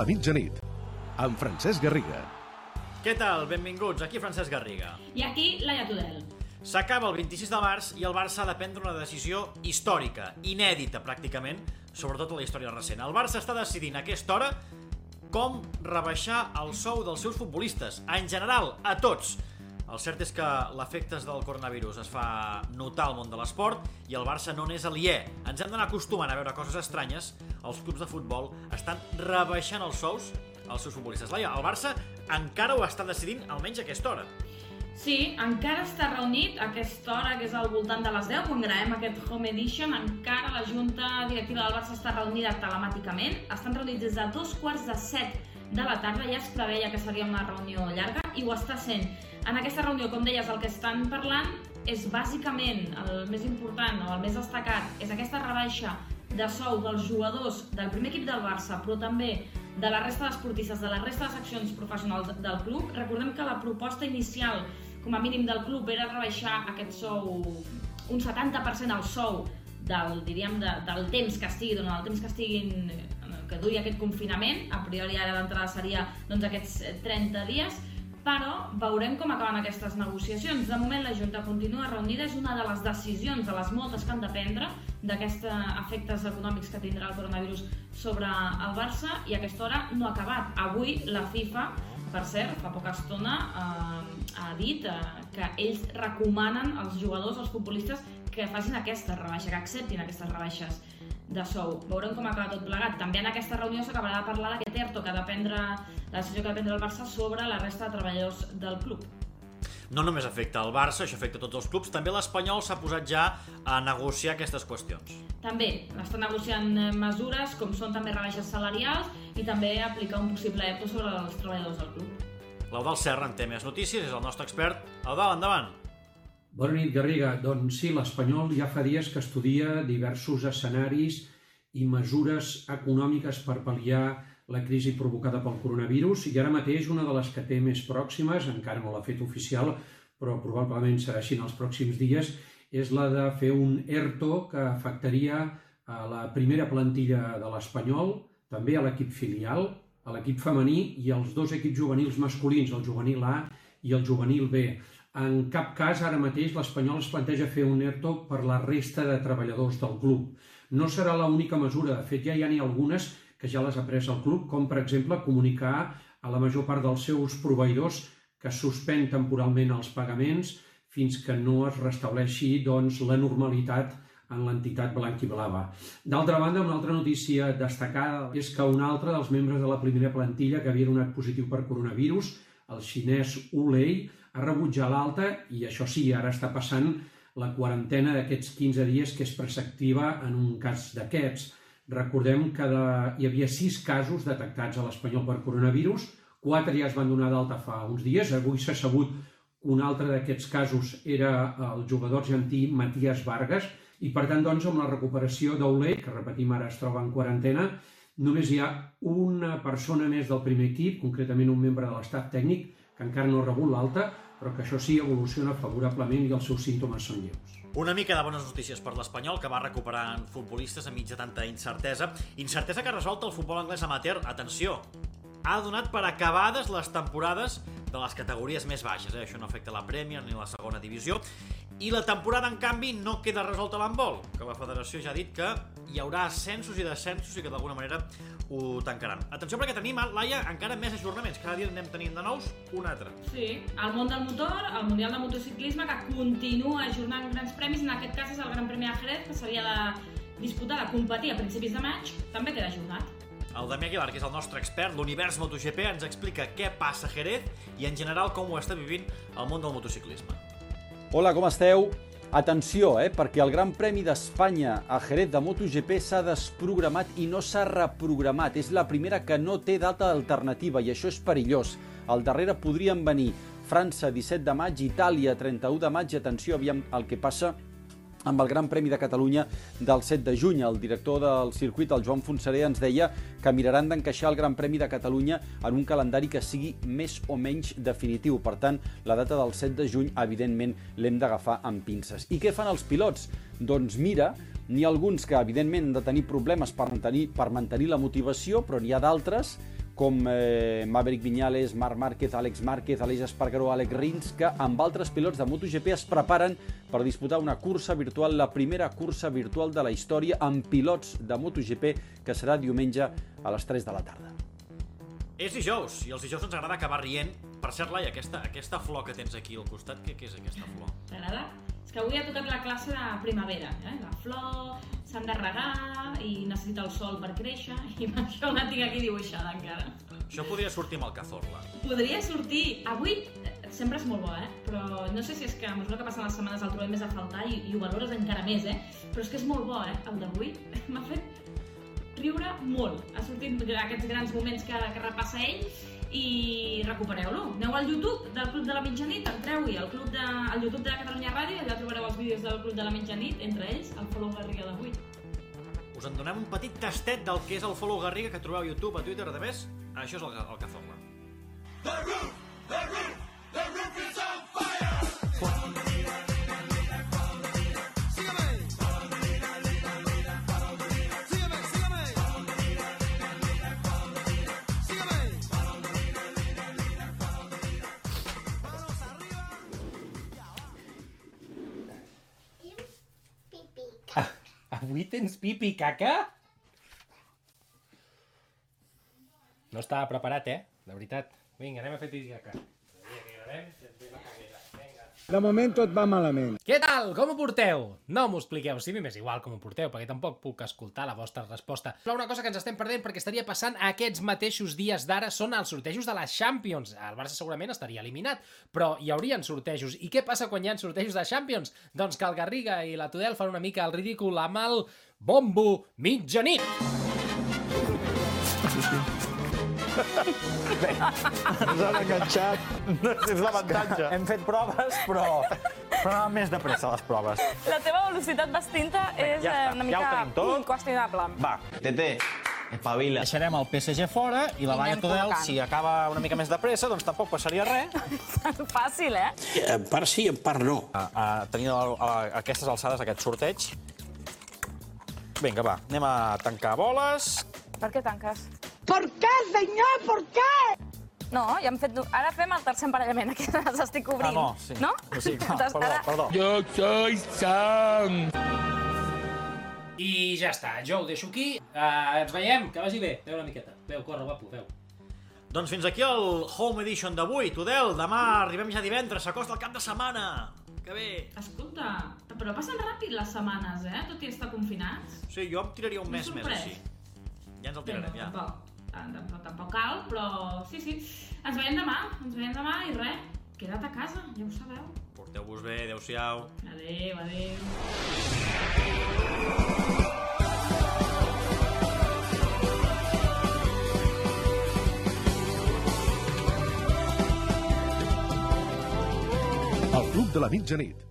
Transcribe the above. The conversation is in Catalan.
la mitjanit, amb Francesc Garriga. Què tal? Benvinguts, aquí Francesc Garriga. I aquí, Laia Tudel. S'acaba el 26 de març i el Barça ha de prendre una decisió històrica, inèdita pràcticament, sobretot en la història recent. El Barça està decidint a aquesta hora com rebaixar el sou dels seus futbolistes, en general, a tots. El cert és que l'efectes del coronavirus es fa notar al món de l'esport i el Barça no n'és aliè. Ens hem d'anar acostumant a veure coses estranyes. Els clubs de futbol estan rebaixant els sous als seus futbolistes. Laia, el Barça encara ho està decidint almenys a aquesta hora. Sí, encara està reunit a aquesta hora, que és al voltant de les 10, quan gravem aquest Home Edition. Encara la Junta Directiva del Barça està reunida telemàticament. Estan reunits des de dos quarts de set de la tarda. Ja es preveia que seria una reunió llarga i ho està sent. En aquesta reunió, com deies, el que estan parlant és bàsicament el més important o el més destacat és aquesta rebaixa de sou dels jugadors del primer equip del Barça, però també de la resta d'esportistes, de la resta de seccions professionals del club. Recordem que la proposta inicial com a mínim del club era rebaixar aquest sou un 70% al sou del, diríem, de, del temps que estigui, durant el temps que estiguin que duri aquest confinament, a priori ara d'entrada seria doncs, aquests 30 dies, però veurem com acaben aquestes negociacions. De moment la Junta continua reunida, és una de les decisions, de les moltes que han de prendre, d'aquests efectes econòmics que tindrà el coronavirus sobre el Barça, i a aquesta hora no ha acabat. Avui la FIFA per cert, fa poca estona eh, ha dit eh, que ells recomanen als jugadors, als futbolistes, que facin aquesta rebaixa, que acceptin aquestes rebaixes de sou. Veurem com acaba tot plegat. També en aquesta reunió s'acabarà de parlar d'aquest ERTO que ha de prendre, la decisió que ha de prendre el Barça sobre la resta de treballadors del club no només afecta el Barça, això afecta tots els clubs, també l'Espanyol s'ha posat ja a negociar aquestes qüestions. També, està negociant mesures com són també rebaixes salarials i també aplicar un possible ERTO sobre els treballadors del club. L'Eudal Serra en té més notícies, és el nostre expert. Eudal, endavant. Bona nit, Garriga. Doncs sí, l'Espanyol ja fa dies que estudia diversos escenaris i mesures econòmiques per pal·liar la crisi provocada pel coronavirus i ara mateix una de les que té més pròximes, encara no l'ha fet oficial, però probablement serà així en els pròxims dies, és la de fer un ERTO que afectaria a la primera plantilla de l'Espanyol, també a l'equip filial, a l'equip femení i als dos equips juvenils masculins, el juvenil A i el juvenil B. En cap cas, ara mateix, l'Espanyol es planteja fer un ERTO per la resta de treballadors del club. No serà l'única mesura, de fet ja hi ha ni algunes que ja les ha pres el club, com per exemple comunicar a la major part dels seus proveïdors que suspèn temporalment els pagaments fins que no es restableixi doncs, la normalitat en l'entitat blanc-i-blava. D'altra banda, una altra notícia destacada és que un altre dels membres de la primera plantilla que havia donat positiu per coronavirus, el xinès Ulei, ha rebut ja l'alta i això sí, ara està passant la quarantena d'aquests 15 dies que és preceptiva en un cas d'aquests. Recordem que de, hi havia sis casos detectats a l'Espanyol per coronavirus, quatre ja es van donar d'alta fa uns dies, avui s'ha sabut que un altre d'aquests casos era el jugador argentí Matías Vargas, i per tant, doncs, amb la recuperació d'Olé, que repetim ara es troba en quarantena, només hi ha una persona més del primer equip, concretament un membre de l'estat tècnic, que encara no ha rebut l'alta, però que això sí evoluciona favorablement i els seus símptomes són lleus. Una mica de bones notícies per l'Espanyol, que va recuperant futbolistes enmig de tanta incertesa. Incertesa que ha resolt el futbol anglès amateur. Atenció, ha donat per acabades les temporades de les categories més baixes. Eh? Això no afecta la Premier ni la segona divisió. I la temporada, en canvi, no queda resolta l'handbol, que la federació ja ha dit que hi haurà ascensos i descensos i que d'alguna manera ho tancaran. Atenció perquè tenim, Laia, encara més ajornaments. Cada dia anem tenint de nous un altre. Sí, el món del motor, el Mundial de Motociclisme, que continua ajornant grans premis. En aquest cas és el Gran Premi de Jerez, que s'havia de disputar, de competir a principis de maig, també queda ajornat. El Damià Aguilar, que és el nostre expert, l'univers MotoGP, ens explica què passa a Jerez i en general com ho està vivint el món del motociclisme. Hola, com esteu? Atenció, eh, perquè el Gran Premi d'Espanya a Jerez de MotoGP s'ha desprogramat i no s'ha reprogramat. És la primera que no té data alternativa i això és perillós. Al darrere podrien venir França 17 de maig, Itàlia 31 de maig atenció, aviam el que passa amb el Gran Premi de Catalunya del 7 de juny. El director del circuit, el Joan Fonseré, ens deia que miraran d'encaixar el Gran Premi de Catalunya en un calendari que sigui més o menys definitiu. Per tant, la data del 7 de juny, evidentment, l'hem d'agafar amb pinces. I què fan els pilots? Doncs mira, n'hi ha alguns que, evidentment, han de tenir problemes per mantenir, per mantenir la motivació, però n'hi ha d'altres com eh, Maverick Viñales, Marc Márquez, Àlex Márquez, Aleix Espargaró, Àlex Rins, que amb altres pilots de MotoGP es preparen per disputar una cursa virtual, la primera cursa virtual de la història amb pilots de MotoGP, que serà diumenge a les 3 de la tarda. És dijous, i els dijous ens agrada acabar rient. Per cert, Laia, aquesta, aquesta flor que tens aquí al costat, què, què és aquesta flor? T'agrada? És que avui ha tocat la classe de primavera, eh? La flor s'han de regar i necessita el sol per créixer i per això la tinc aquí dibuixada encara. Això podria sortir amb el cazorla. Podria sortir... Avui eh, sempre és molt bo, eh? Però no sé si és que a mesura que passen les setmanes el trobem més a faltar i, i ho valores encara més, eh? Però és que és molt bo, eh? El d'avui m'ha fet riure molt. Ha sortit aquests grans moments que, que repassa ell i recupereu-lo. Aneu al YouTube del Club de la Mitjanit, entreu-hi al, club de, al YouTube de Catalunya Ràdio, allà trobareu els vídeos del Club de la Mitjanit, entre ells el Follow Garriga d'avui. Us en donem un petit tastet del que és el follow Garriga que trobeu a YouTube, a Twitter, a més. Això és el, el cazorla. Avui tens pipi i caca? No estava preparat, eh? De veritat. Vinga, anem a fer pipi i caca. De moment tot va malament. Què tal? Com ho porteu? No m'ho expliqueu, sí, m'és igual com ho porteu, perquè tampoc puc escoltar la vostra resposta. Però una cosa que ens estem perdent perquè estaria passant aquests mateixos dies d'ara són els sortejos de la Champions. El Barça segurament estaria eliminat, però hi haurien sortejos. I què passa quan hi ha sortejos de Champions? Doncs que el Garriga i la Tudel fan una mica el ridícul amb el bombo mitjanit. Ens han enganxat. És l'avantatge. Hem fet proves, però, però anaven més de pressa, les proves. La teva velocitat vestinta és ja eh, està, una ja mica tot. inqüestionable. Va, Tete, espavila. Deixarem el PSG fora i la Laia Tudel, si acaba una mica més de pressa, doncs tampoc passaria res. Fàcil, eh? En part sí, en part no. A, a tenir a, a, a aquestes alçades aquest sorteig. Vinga, va, anem a tancar boles. Per què tanques? ¿Por qué, señor? ¿Por qué? No, ja hem fet... Ara fem el tercer emparellament, que les estic obrint. Ah, no, sí. No? Sí, clar, Doncs perdó, ara- perdó. Jo soy Sam. I ja està, jo ho deixo aquí. Uh, ens veiem, que vagi bé. Veu una miqueta. Veu, corre, guapo, veu. Doncs fins aquí el Home Edition d'avui. Tudel, demà arribem ja divendres, s'acosta el cap de setmana. Que bé. Escolta, però passen ràpid les setmanes, eh? Tot i estar confinats. Sí, jo em tiraria un M'he mes més sorprès. així. Ja ens el tirarem, ja. Tampoc, tampoc, tampoc cal, però sí, sí. Ens veiem demà, ens veiem demà i res, queda't a casa, ja ho sabeu. Porteu-vos bé, adeu-siau. Adéu, adéu. El Club de la Mitjanit,